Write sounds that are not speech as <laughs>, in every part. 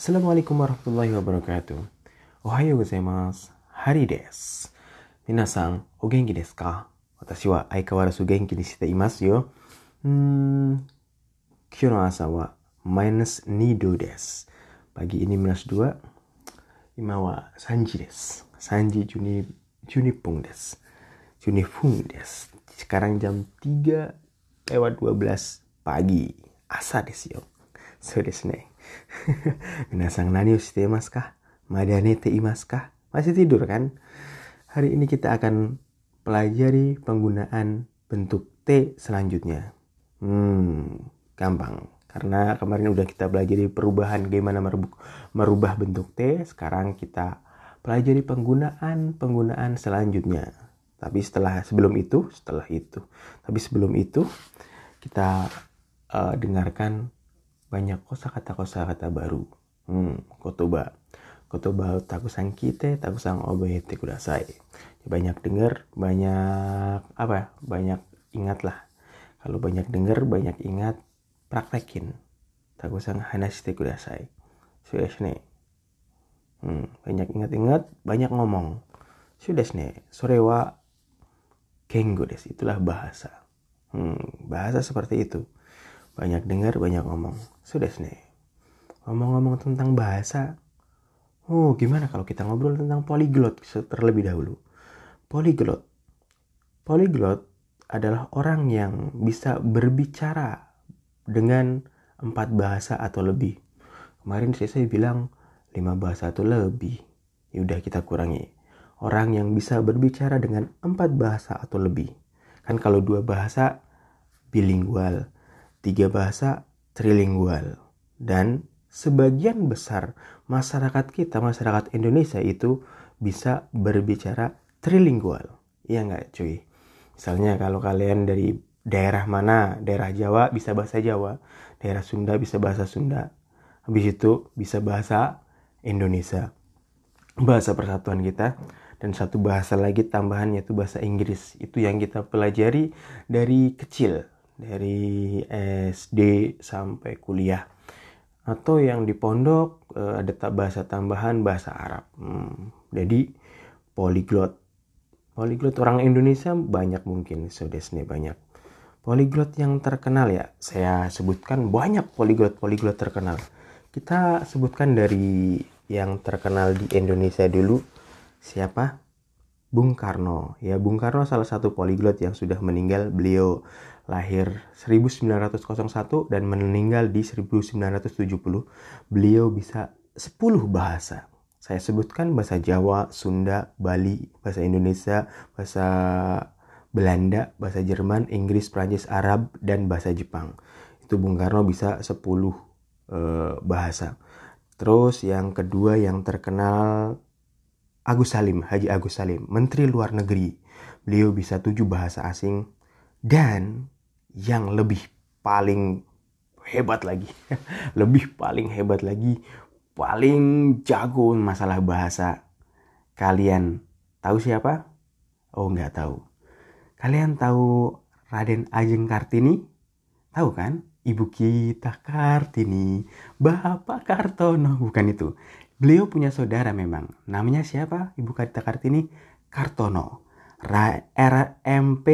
Assalamualaikum warahmatullahi wabarakatuh. Ohayo gozaimasu. Hari desu. Minasan, o genki desu ka? Watashi wa aikawarazu genki ni shite imasu yo. Hmm, kyo no asa wa minus 2 desu. Pagi ini minus 2. Ima wa sanji desu. Sanji juni junipung desu. Junifung desu. Sekarang jam 3 lewat 12 pagi. Asa desu yo. So desu ne. <laughs> Minasang nani o shite imasu ka? Madane te? Masih tidur kan? Hari ini kita akan pelajari penggunaan bentuk T selanjutnya. Hmm, gampang. Karena kemarin udah kita pelajari perubahan gimana merubah bentuk T. Sekarang kita pelajari penggunaan penggunaan selanjutnya. Tapi setelah sebelum itu, setelah itu, tapi sebelum itu kita uh, dengarkan banyak kosakata kosakata baru. Hmm, kotoba. Kotoba takusan kite takusan obehete kudasai. Banyak dengar banyak apa ya banyak ingat lah. Kalau banyak dengar banyak ingat praktekin. Takusan hanashite kudasai. Sudah nih hmm, banyak ingat-ingat banyak ngomong. Sudah nih sore wa kengo des itulah bahasa. Hmm, bahasa seperti itu banyak dengar banyak ngomong sudah nih ngomong-ngomong tentang bahasa Oh, gimana kalau kita ngobrol tentang polyglot terlebih dahulu? Polyglot. Polyglot adalah orang yang bisa berbicara dengan empat bahasa atau lebih. Kemarin saya bilang lima bahasa atau lebih. Ya udah kita kurangi. Orang yang bisa berbicara dengan empat bahasa atau lebih. Kan kalau dua bahasa bilingual, tiga bahasa trilingual, dan sebagian besar masyarakat kita, masyarakat Indonesia itu bisa berbicara trilingual. Iya nggak cuy? Misalnya kalau kalian dari daerah mana, daerah Jawa bisa bahasa Jawa, daerah Sunda bisa bahasa Sunda, habis itu bisa bahasa Indonesia, bahasa persatuan kita, dan satu bahasa lagi tambahannya itu bahasa Inggris. Itu yang kita pelajari dari kecil, dari SD sampai kuliah atau yang di pondok uh, ada bahasa tambahan bahasa Arab. Hmm, jadi polyglot. Polyglot orang Indonesia banyak mungkin, sodesne banyak. Polyglot yang terkenal ya, saya sebutkan banyak polyglot-polyglot terkenal. Kita sebutkan dari yang terkenal di Indonesia dulu. Siapa? Bung Karno. Ya, Bung Karno salah satu polyglot yang sudah meninggal. Beliau lahir 1901 dan meninggal di 1970. Beliau bisa 10 bahasa. Saya sebutkan bahasa Jawa, Sunda, Bali, bahasa Indonesia, bahasa Belanda, bahasa Jerman, Inggris, Prancis, Arab, dan bahasa Jepang. Itu Bung Karno bisa 10 uh, bahasa. Terus yang kedua yang terkenal Agus Salim, Haji Agus Salim, Menteri Luar Negeri. Beliau bisa tujuh bahasa asing dan yang lebih paling hebat lagi, <laughs> lebih paling hebat lagi, paling jago masalah bahasa. Kalian tahu siapa? Oh nggak tahu. Kalian tahu Raden Ajeng Kartini? Tahu kan? Ibu kita Kartini, Bapak Kartono, bukan itu. Beliau punya saudara memang. Namanya siapa? Ibu kita Kartini Kartono. RMP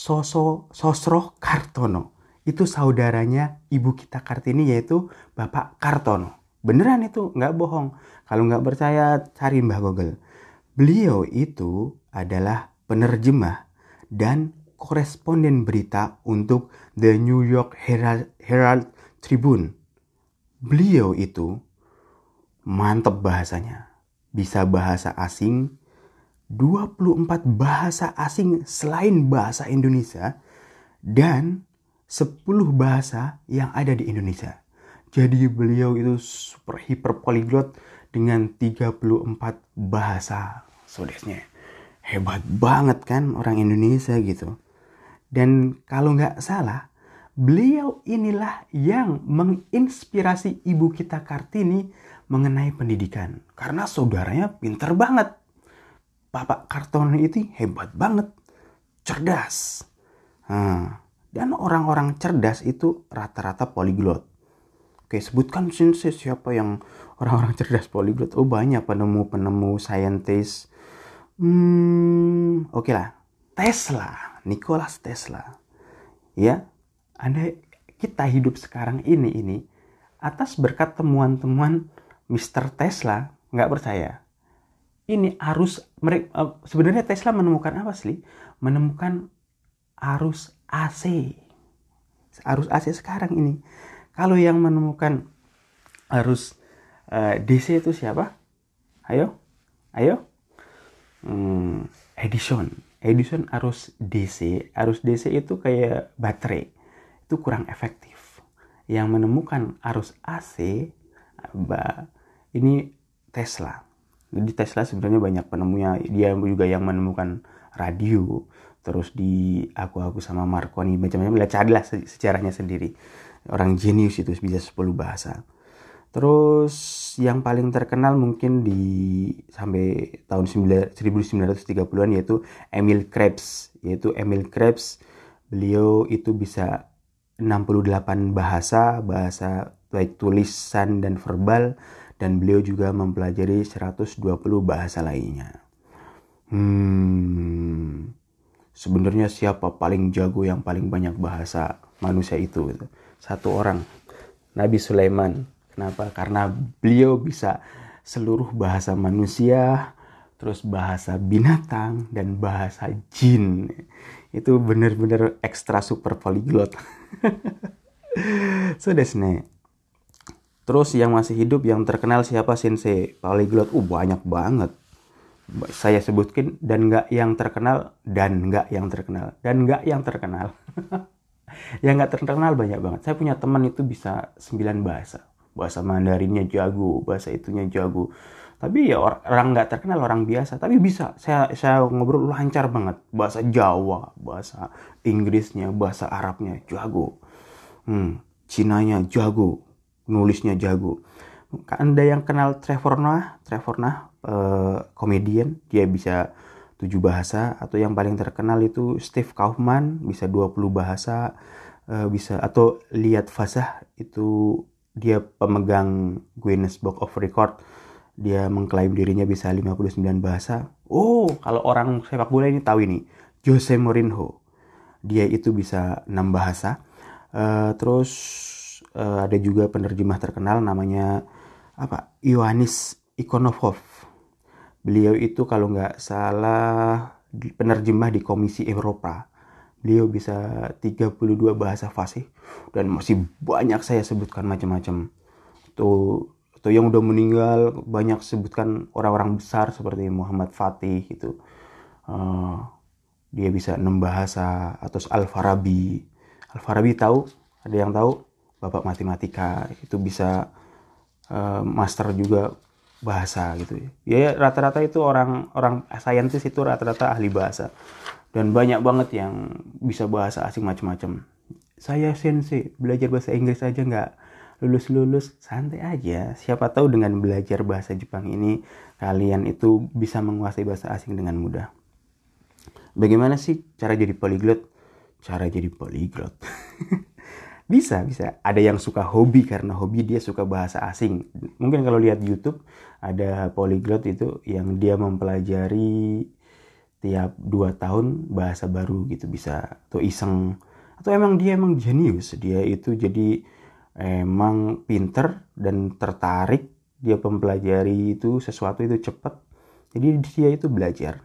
Soso Sosro Kartono. Itu saudaranya ibu kita Kartini yaitu Bapak Kartono. Beneran itu, nggak bohong. Kalau nggak percaya, cari Mbah Google. Beliau itu adalah penerjemah dan koresponden berita untuk The New York Herald, Herald Tribune. Beliau itu mantep bahasanya. Bisa bahasa asing, 24 bahasa asing selain bahasa Indonesia, dan 10 bahasa yang ada di Indonesia. Jadi beliau itu super hiper polyglot dengan 34 bahasa sodesnya. Hebat banget kan orang Indonesia gitu. Dan kalau nggak salah, beliau inilah yang menginspirasi ibu kita Kartini mengenai pendidikan. Karena saudaranya pinter banget. Bapak Kartono itu hebat banget. Cerdas. Nah, dan orang-orang cerdas itu rata-rata poliglot. Oke, sebutkan sensei siapa yang orang-orang cerdas polyglot oh banyak penemu-penemu scientist hmm oke okay lah Tesla Nikola Tesla ya anda kita hidup sekarang ini ini atas berkat temuan-temuan Mr. Tesla nggak percaya ini arus mereka eh, sebenarnya Tesla menemukan apa sih menemukan arus AC arus AC sekarang ini. Kalau yang menemukan arus uh, eh, DC itu siapa? Ayo ayo. Hmm, Edison. Edison arus DC arus DC itu kayak baterai. Itu kurang efektif. Yang menemukan arus AC ini Tesla jadi Tesla sebenarnya banyak penemunya. Dia juga yang menemukan radio terus di aku aku sama Marconi macam-macam. Lah carilah sejarahnya sendiri. Orang jenius itu bisa 10 bahasa. Terus yang paling terkenal mungkin di sampai tahun 1930-an yaitu Emil Krebs. Yaitu Emil Krebs beliau itu bisa 68 bahasa bahasa baik tulisan dan verbal dan beliau juga mempelajari 120 bahasa lainnya. Hmm, sebenarnya siapa paling jago yang paling banyak bahasa manusia itu? Satu orang, Nabi Sulaiman. Kenapa? Karena beliau bisa seluruh bahasa manusia, terus bahasa binatang dan bahasa jin. Itu benar-benar ekstra super polyglot. <laughs> so desne. Terus yang masih hidup yang terkenal siapa Sensei Polyglot? Uh banyak banget. Saya sebutkan dan nggak yang terkenal dan nggak yang terkenal dan nggak yang terkenal. <laughs> yang nggak terkenal banyak banget. Saya punya teman itu bisa 9 bahasa. Bahasa Mandarinnya jago, bahasa itunya jago. Tapi ya orang nggak terkenal orang biasa, tapi bisa. Saya saya ngobrol lancar banget. Bahasa Jawa, bahasa Inggrisnya, bahasa Arabnya jago. Hmm, Cinanya jago, nulisnya jago. Anda yang kenal Trevor Noah, Trevor Noah komedian, uh, dia bisa tujuh bahasa atau yang paling terkenal itu Steve Kaufman bisa 20 bahasa uh, bisa atau lihat Fasah itu dia pemegang Guinness Book of Record. Dia mengklaim dirinya bisa 59 bahasa. Oh kalau orang sepak bola ini tahu ini Jose Mourinho. Dia itu bisa 6 bahasa. Uh, terus uh, ada juga penerjemah terkenal namanya apa Ioannis Ikonovov beliau itu kalau nggak salah penerjemah di Komisi Eropa. Beliau bisa 32 bahasa fasih dan masih banyak saya sebutkan macam-macam. Tuh atau yang udah meninggal banyak sebutkan orang-orang besar seperti Muhammad Fatih itu uh, dia bisa enam bahasa atau Al Farabi Al Farabi tahu? Ada yang tahu bapak matematika itu bisa uh, master juga bahasa gitu ya. Ya rata-rata itu orang orang saintis itu rata-rata ahli bahasa dan banyak banget yang bisa bahasa asing macam-macam. Saya sensei belajar bahasa Inggris aja nggak lulus-lulus santai aja. Siapa tahu dengan belajar bahasa Jepang ini kalian itu bisa menguasai bahasa asing dengan mudah. Bagaimana sih cara jadi polyglot? Cara jadi polyglot. <laughs> Bisa, bisa. Ada yang suka hobi karena hobi dia suka bahasa asing. Mungkin kalau lihat YouTube ada polyglot itu yang dia mempelajari tiap dua tahun bahasa baru gitu bisa atau iseng. Atau emang dia emang jenius. Dia itu jadi emang pinter dan tertarik. Dia mempelajari itu sesuatu itu cepat. Jadi dia itu belajar.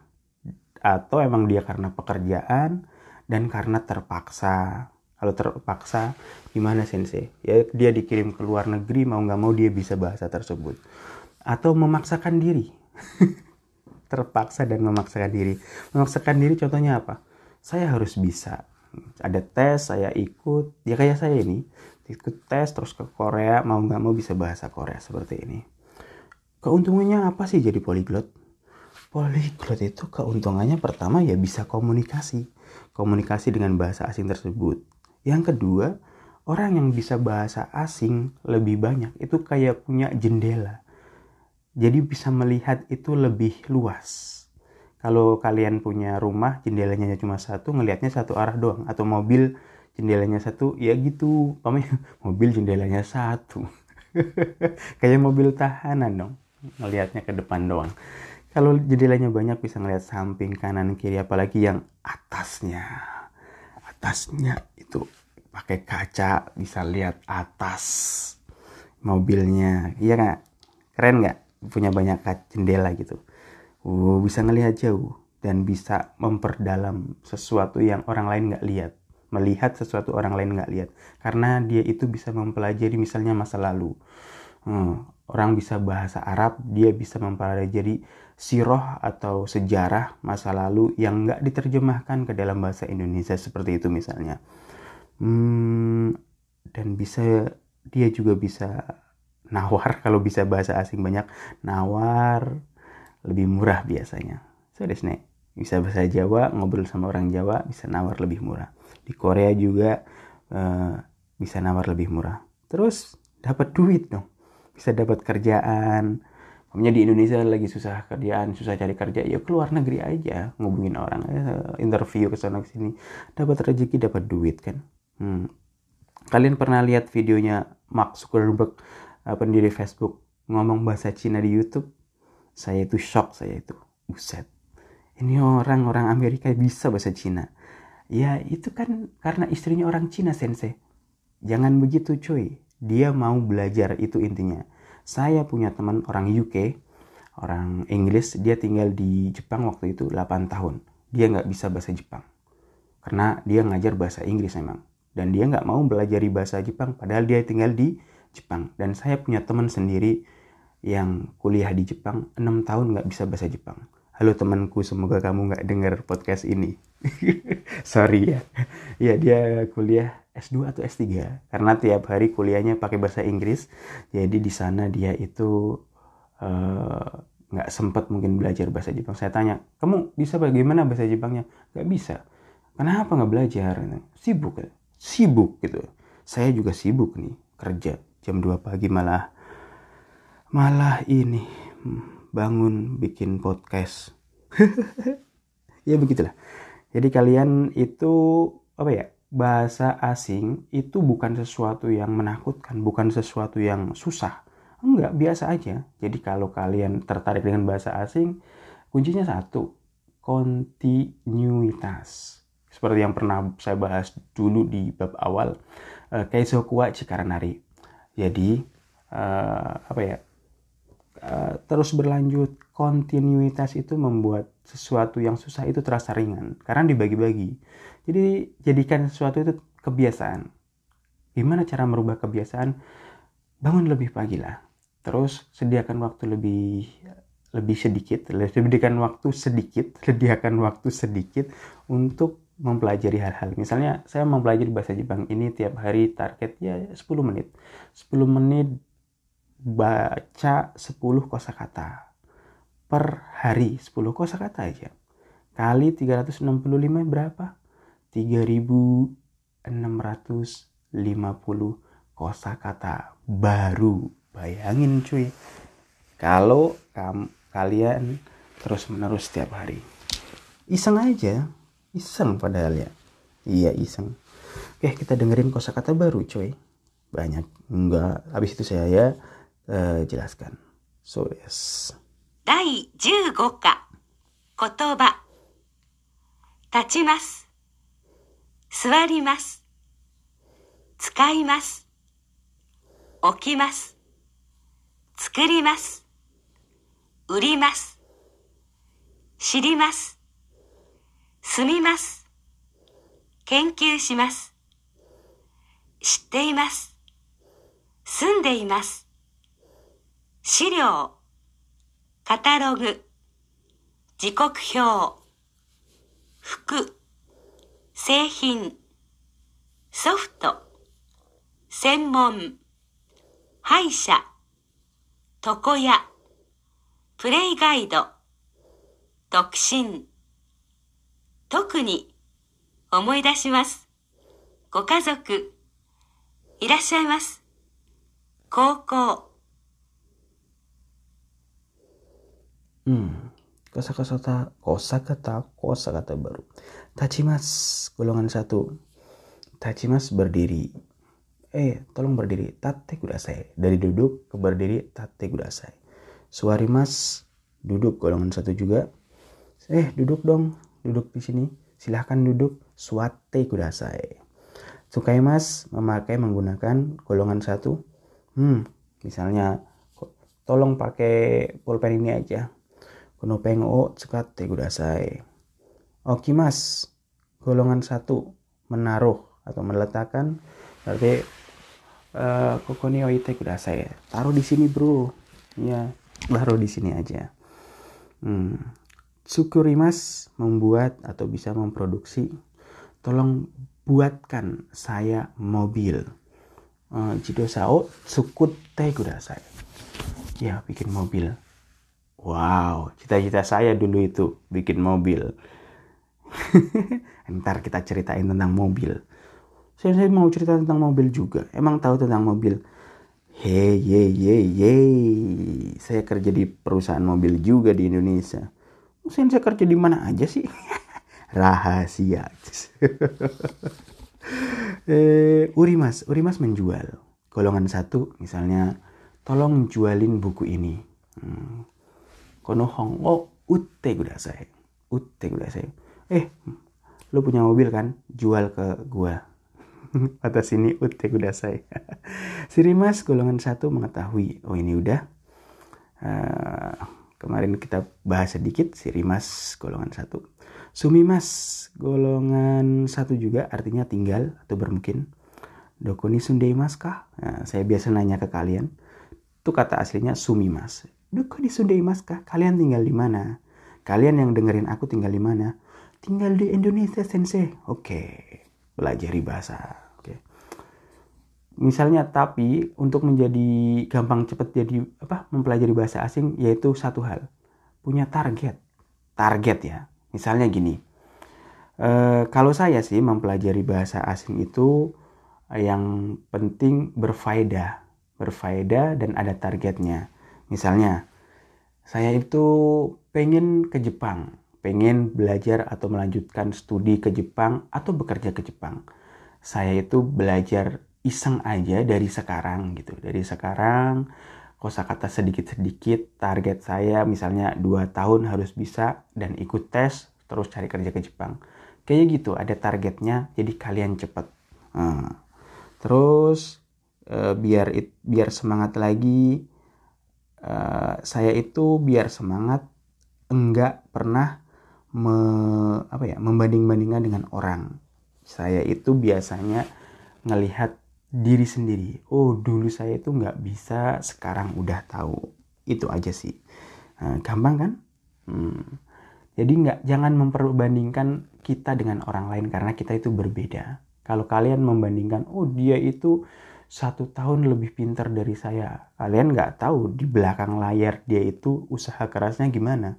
Atau emang dia karena pekerjaan dan karena terpaksa kalau terpaksa gimana sensei? Ya dia dikirim ke luar negeri mau nggak mau dia bisa bahasa tersebut. Atau memaksakan diri. <laughs> Terpaksa dan memaksakan diri. Memaksakan diri contohnya apa? Saya harus bisa. Ada tes saya ikut. Ya kayak saya ini. Ikut tes terus ke Korea mau nggak mau bisa bahasa Korea seperti ini. Keuntungannya apa sih jadi polyglot polyglot itu keuntungannya pertama ya bisa komunikasi. Komunikasi dengan bahasa asing tersebut yang kedua, orang yang bisa bahasa asing lebih banyak itu kayak punya jendela. Jadi bisa melihat itu lebih luas. Kalau kalian punya rumah jendelanya cuma satu, ngelihatnya satu arah doang. Atau mobil jendelanya satu, ya gitu. Pamanya <laughs> mobil jendelanya satu. <laughs> kayak mobil tahanan dong ngelihatnya ke depan doang kalau jendelanya banyak bisa ngelihat samping kanan kiri apalagi yang atasnya atasnya itu pakai kaca bisa lihat atas mobilnya. Iya nggak? Keren nggak? Punya banyak jendela gitu. Uh, bisa ngelihat jauh dan bisa memperdalam sesuatu yang orang lain nggak lihat. Melihat sesuatu orang lain nggak lihat. Karena dia itu bisa mempelajari misalnya masa lalu. Hmm, orang bisa bahasa Arab dia bisa mempelajari siroh atau sejarah masa lalu yang nggak diterjemahkan ke dalam bahasa Indonesia seperti itu misalnya. Hmm, dan bisa dia juga bisa nawar <laughs> kalau bisa bahasa asing banyak nawar lebih murah biasanya. So bisa bahasa Jawa ngobrol sama orang Jawa bisa nawar lebih murah. Di Korea juga uh, bisa nawar lebih murah. Terus dapat duit dong. Bisa dapat kerjaan Pokoknya di Indonesia lagi susah kerjaan, susah cari kerja, ya keluar negeri aja ngubungin orang, eh, interview ke sana sini, dapat rezeki, dapat duit kan. Hmm. Kalian pernah lihat videonya Mark Zuckerberg, eh, pendiri Facebook, ngomong bahasa Cina di YouTube? Saya itu shock, saya itu, buset. Ini orang-orang Amerika bisa bahasa Cina. Ya itu kan karena istrinya orang Cina sensei. Jangan begitu cuy. Dia mau belajar itu intinya. Saya punya teman orang UK, orang Inggris, dia tinggal di Jepang waktu itu 8 tahun. Dia nggak bisa bahasa Jepang. Karena dia ngajar bahasa Inggris memang. Dan dia nggak mau belajar bahasa Jepang, padahal dia tinggal di Jepang. Dan saya punya teman sendiri yang kuliah di Jepang 6 tahun nggak bisa bahasa Jepang. Halo temanku, semoga kamu nggak dengar podcast ini. <laughs> Sorry ya. Ya dia kuliah S2 atau S3 karena tiap hari kuliahnya pakai bahasa Inggris. Jadi di sana dia itu eh, nggak uh, sempat mungkin belajar bahasa Jepang. Saya tanya, kamu bisa bagaimana bahasa Jepangnya? Nggak bisa. Kenapa nggak belajar? Sibuk, sibuk gitu. Saya juga sibuk nih kerja jam 2 pagi malah malah ini hmm, bangun bikin podcast. <laughs> ya begitulah. Jadi kalian itu apa ya? Bahasa asing itu bukan sesuatu yang menakutkan, bukan sesuatu yang susah. Enggak, biasa aja. Jadi kalau kalian tertarik dengan bahasa asing, kuncinya satu, kontinuitas. Seperti yang pernah saya bahas dulu di bab awal, uh, Keisokuwa Cikaranari. Jadi, uh, apa ya, Eh, terus berlanjut kontinuitas itu membuat sesuatu yang susah itu terasa ringan. Karena dibagi-bagi. Jadi jadikan sesuatu itu kebiasaan. Gimana cara merubah kebiasaan? Bangun lebih pagi lah. Terus sediakan waktu lebih lebih sedikit sediakan waktu sedikit <laughs> sediakan waktu sedikit untuk mempelajari hal-hal. Misalnya saya mempelajari bahasa Jepang ini tiap hari targetnya 10 menit. 10 menit baca 10 kosakata. Per hari 10 kosakata aja kali 365 berapa? 3650 kosakata baru. Bayangin cuy. Kalau kam kalian terus menerus setiap hari. Iseng aja. Iseng padahal ya. Iya iseng. Oke kita dengerin kosakata baru cuy. Banyak. Enggak. Habis itu saya ya uh, そうです。第15課、言葉。立ちます。座ります。使います。起きます。作ります。売ります。知ります。住みます。研究します。知っています。住んでいます。資料、カタログ、時刻表、服、製品、ソフト、専門、歯医者、床屋、プレイガイド、独身、特に思い出します。ご家族、いらっしゃいます。高校、Hmm, kosakata, kosakata, kosakata baru. Tachimas, golongan satu. Tachimas berdiri. Eh, tolong berdiri. Tate kudasai. Dari duduk ke berdiri, tate kudasai. Suarimas, duduk golongan satu juga. Eh, duduk dong. Duduk di sini. Silahkan duduk. Suate. Sukai mas memakai menggunakan golongan satu. Hmm, misalnya tolong pakai pulpen ini aja. Kono pengo tsukate kudasai. Oke mas, golongan satu menaruh atau meletakkan berarti uh, kokoni oite kudasai. Taruh di sini bro. Ya, taruh di sini aja. Hmm. Tsukurimas membuat atau bisa memproduksi. Tolong buatkan saya mobil. Uh, jido sao tsukute kudasai. Ya, bikin mobil. Wow, cita-cita saya dulu itu bikin mobil. <laughs> Ntar kita ceritain tentang mobil. Saya, saya mau cerita tentang mobil juga. Emang tahu tentang mobil? Hey, ye, ye, ye. Saya kerja di perusahaan mobil juga di Indonesia. Saya, saya kerja di mana aja sih? <laughs> Rahasia. <laughs> eh, Urimas, Urimas menjual. Golongan satu, misalnya, tolong jualin buku ini. Hmm. Kono hong oh utte kudasai. Utte kudasai. Eh, lu punya mobil kan? Jual ke gua. <laughs> Atas sini utte kudasai. <laughs> Sirimas golongan satu mengetahui. Oh ini udah. Uh, kemarin kita bahas sedikit Sirimas golongan satu. Sumimas golongan satu juga artinya tinggal atau bermukim. Dokoni sundeimas kah? Nah, saya biasa nanya ke kalian. Itu kata aslinya sumimas. Dokoni sundeimas kah? Kalian tinggal di mana? Kalian yang dengerin aku tinggal di mana? Tinggal di Indonesia sensei. Oke, belajar bahasa. Oke. Misalnya tapi untuk menjadi gampang cepat jadi apa mempelajari bahasa asing yaitu satu hal punya target target ya misalnya gini e, kalau saya sih mempelajari bahasa asing itu yang penting berfaedah berfaedah dan ada targetnya misalnya saya itu pengen ke Jepang pengen belajar atau melanjutkan studi ke Jepang atau bekerja ke Jepang. Saya itu belajar iseng aja dari sekarang gitu. Dari sekarang kosakata sedikit-sedikit target saya misalnya dua tahun harus bisa dan ikut tes terus cari kerja ke Jepang. Kayak gitu ada targetnya jadi kalian cepet nah, terus uh, biar biar semangat lagi uh, saya itu biar semangat enggak pernah me, apa ya membanding-bandingkan dengan orang saya itu biasanya ngelihat diri sendiri. Oh dulu saya itu nggak bisa, sekarang udah tahu. Itu aja sih. Nah, gampang kan? Hmm. Jadi nggak jangan memperbandingkan kita dengan orang lain karena kita itu berbeda. Kalau kalian membandingkan, oh dia itu satu tahun lebih pintar dari saya. Kalian nggak tahu di belakang layar dia itu usaha kerasnya gimana.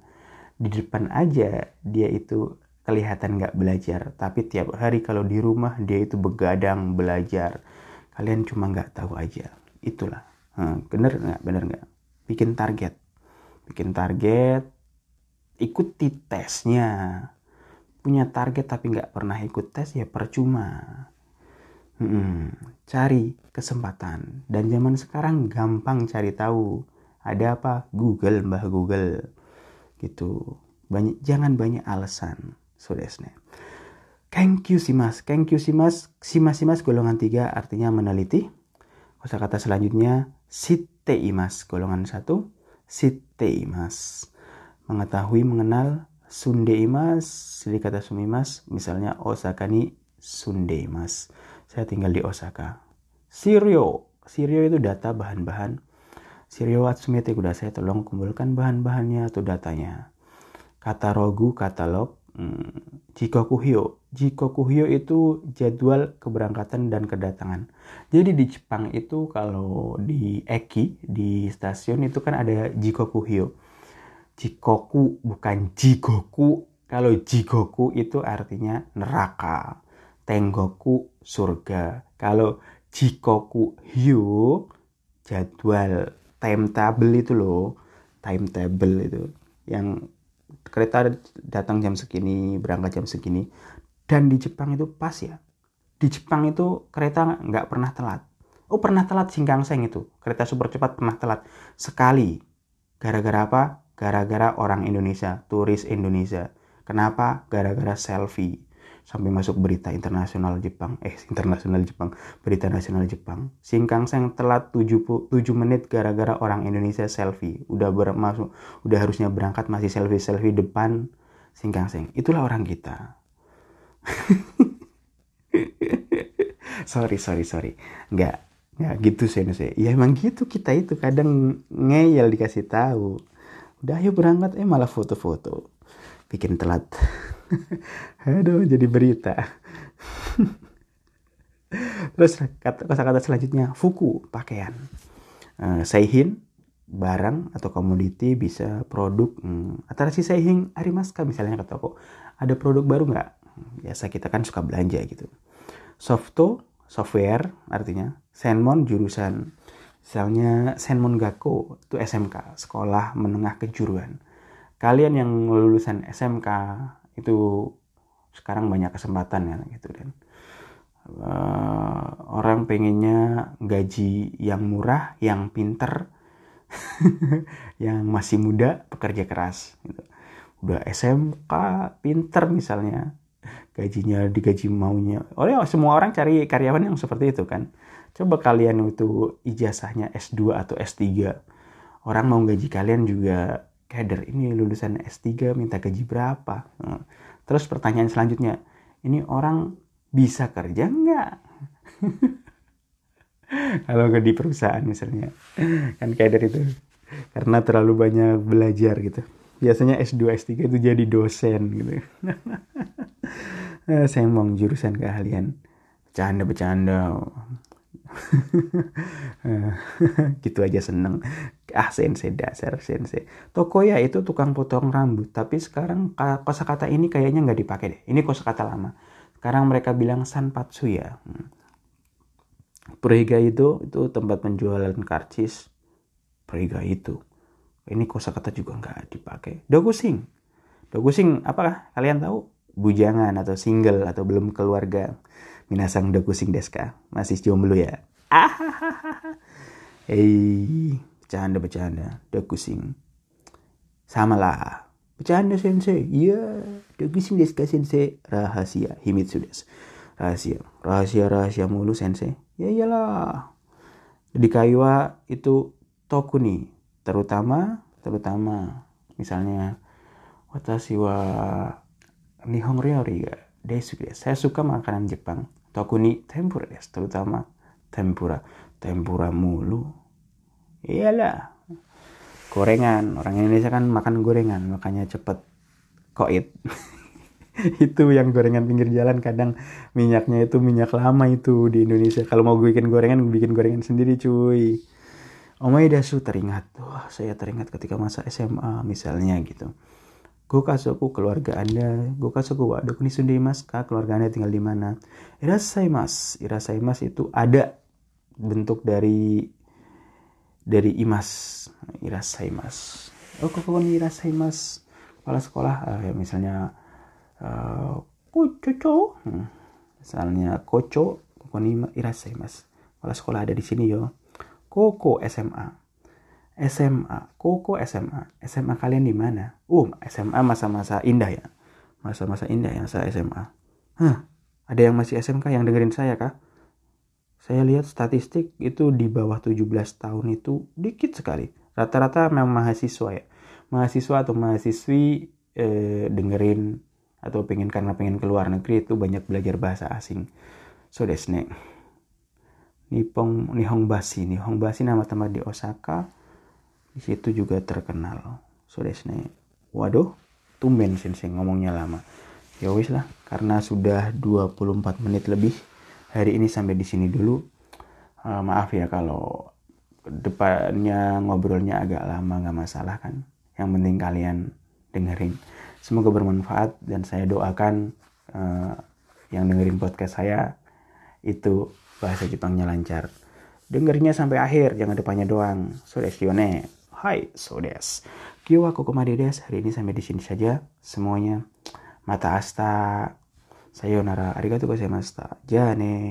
Di depan aja dia itu kelihatan nggak belajar. Tapi tiap hari kalau di rumah dia itu begadang belajar. Kalian cuma nggak tahu aja. Itulah. Hmm, bener nggak? Bener nggak? Bikin target. Bikin target ikuti tesnya. Punya target tapi nggak pernah ikut tes ya percuma hmm, cari kesempatan dan zaman sekarang gampang cari tahu ada apa Google mbah Google gitu banyak jangan banyak alasan sudesne Thank you simas. Thank you simas. Simas simas golongan tiga artinya meneliti. Kosa kata selanjutnya site imas golongan satu. Site imas. Mengetahui, mengenal. Sunde imas. Jadi kata sumimas. Misalnya Osaka ni sunde imas. Saya tinggal di Osaka. Sirio. Sirio itu data bahan-bahan. Sirio Watsumete udah saya tolong kumpulkan bahan-bahannya atau datanya. Kata rogu, katalog. Hmm, Jikokuhyo Jikokuhyo itu jadwal keberangkatan dan kedatangan. Jadi di Jepang itu kalau di Eki di stasiun itu kan ada Jikokuhyo. Jikoku bukan Jigoku. Kalau Jigoku itu artinya neraka. Tenggoku surga. Kalau Jikoku Hyo jadwal timetable itu loh. Timetable itu yang kereta datang jam segini, berangkat jam segini dan di Jepang itu pas ya di Jepang itu kereta nggak pernah telat Oh pernah telat Singkangseng itu. Kereta super cepat pernah telat. Sekali. Gara-gara apa? Gara-gara orang Indonesia. Turis Indonesia. Kenapa? Gara-gara selfie. Sampai masuk berita internasional Jepang. Eh internasional Jepang. Berita nasional Jepang. Singkangseng telat 7, 7 menit gara-gara orang Indonesia selfie. Udah bermasuk, udah harusnya berangkat masih selfie-selfie depan Singkangseng. Itulah orang kita. <laughs> sorry sorry sorry nggak nggak gitu sensei ya emang gitu kita itu kadang ngeyel dikasih tahu udah ayo berangkat eh malah foto-foto bikin telat. <laughs> Aduh jadi berita. <laughs> Terus kata-kata selanjutnya fuku pakaian. Uh, seihin barang atau komoditi bisa produk hmm, si seihin arimaska misalnya ke toko ada produk baru nggak? Biasa kita kan suka belanja gitu. Softo software artinya senmon jurusan. Misalnya senmon gako itu SMK sekolah menengah kejuruan kalian yang lulusan SMK itu sekarang banyak kesempatan ya gitu dan. Uh, orang pengennya gaji yang murah yang pinter <laughs> yang masih muda pekerja keras gitu. udah SMK pinter misalnya gajinya digaji maunya. Oleh semua orang cari karyawan yang seperti itu kan. Coba kalian itu ijazahnya S2 atau S3 orang mau gaji kalian juga kader ini lulusan S3 minta gaji berapa? Terus pertanyaan selanjutnya ini orang bisa kerja nggak? <laughs> Kalau nggak di perusahaan misalnya kan kader itu karena terlalu banyak belajar gitu. Biasanya S2 S3 itu jadi dosen gitu. <laughs> Saya mau jurusan keahlian. Bercanda bercanda <laughs> gitu aja seneng ah sensei dasar sensei. Toko ya itu tukang potong rambut tapi sekarang kosakata ini kayaknya nggak dipakai deh. Ini kosakata lama. Sekarang mereka bilang sanpatsu ya. Hmm. Periga itu itu tempat penjualan karcis. Periga itu. Ini kosakata juga nggak dipakai. Dogusing dogusing apa kalian tahu? Bujangan atau single atau belum keluarga. Minasang kusing deska. Masih jomblo ya. Hei, bercanda bercanda. kusing. Sama lah. Bercanda sensei. Iya, kusing deska sensei. Rahasia. Himitsu des. Rahasia. Rahasia-rahasia mulu sensei. Ya iyalah. Di Kaiwa itu toku nih. Terutama, terutama misalnya watashi wa Nihon Ryori ga desu desu. Saya suka makanan Jepang. Tokuni tempura desu. Terutama tempura. Tempura mulu. Iyalah. Gorengan. Orang Indonesia kan makan gorengan. Makanya cepet koit. <laughs> itu yang gorengan pinggir jalan kadang minyaknya itu minyak lama itu di Indonesia. Kalau mau bikin gorengan, bikin gorengan sendiri cuy. Omaedasu teringat. Wah, saya teringat ketika masa SMA misalnya gitu Gokasoku keluarga Anda, Gokasoku wa dokuni mas kah keluarga Anda tinggal di mana? Irasaimas, irasaimas itu ada bentuk dari dari imas, irasaimas. Oh, kok ini irasaimas? Kepala sekolah, uh, ya misalnya uh, koco, hmm. misalnya koco, kokoni irasaimas. Kepala sekolah ada di sini yo. Koko SMA SMA, Koko SMA. SMA kalian di mana? Uh, SMA masa-masa indah ya. Masa-masa indah ya saya SMA. Hah, ada yang masih SMK yang dengerin saya kah? Saya lihat statistik itu di bawah 17 tahun itu dikit sekali. Rata-rata memang mahasiswa ya. Mahasiswa atau mahasiswi eh, dengerin atau pengen karena pengen keluar negeri itu banyak belajar bahasa asing. So. Nippon Nihong Bashi, Nihong Bashi nama tempat di Osaka di situ juga terkenal so desne waduh tumben sensei ngomongnya lama ya wis lah karena sudah 24 menit lebih hari ini sampai di sini dulu uh, maaf ya kalau depannya ngobrolnya agak lama nggak masalah kan yang penting kalian dengerin semoga bermanfaat dan saya doakan uh, yang dengerin podcast saya itu bahasa Jepangnya lancar dengernya sampai akhir jangan depannya doang so desione Hai, so des. Kyo wa kokomade des. Hari ini sampai di sini saja semuanya. Mata asta. Sayonara. Arigatou gozaimashita. Ja ne.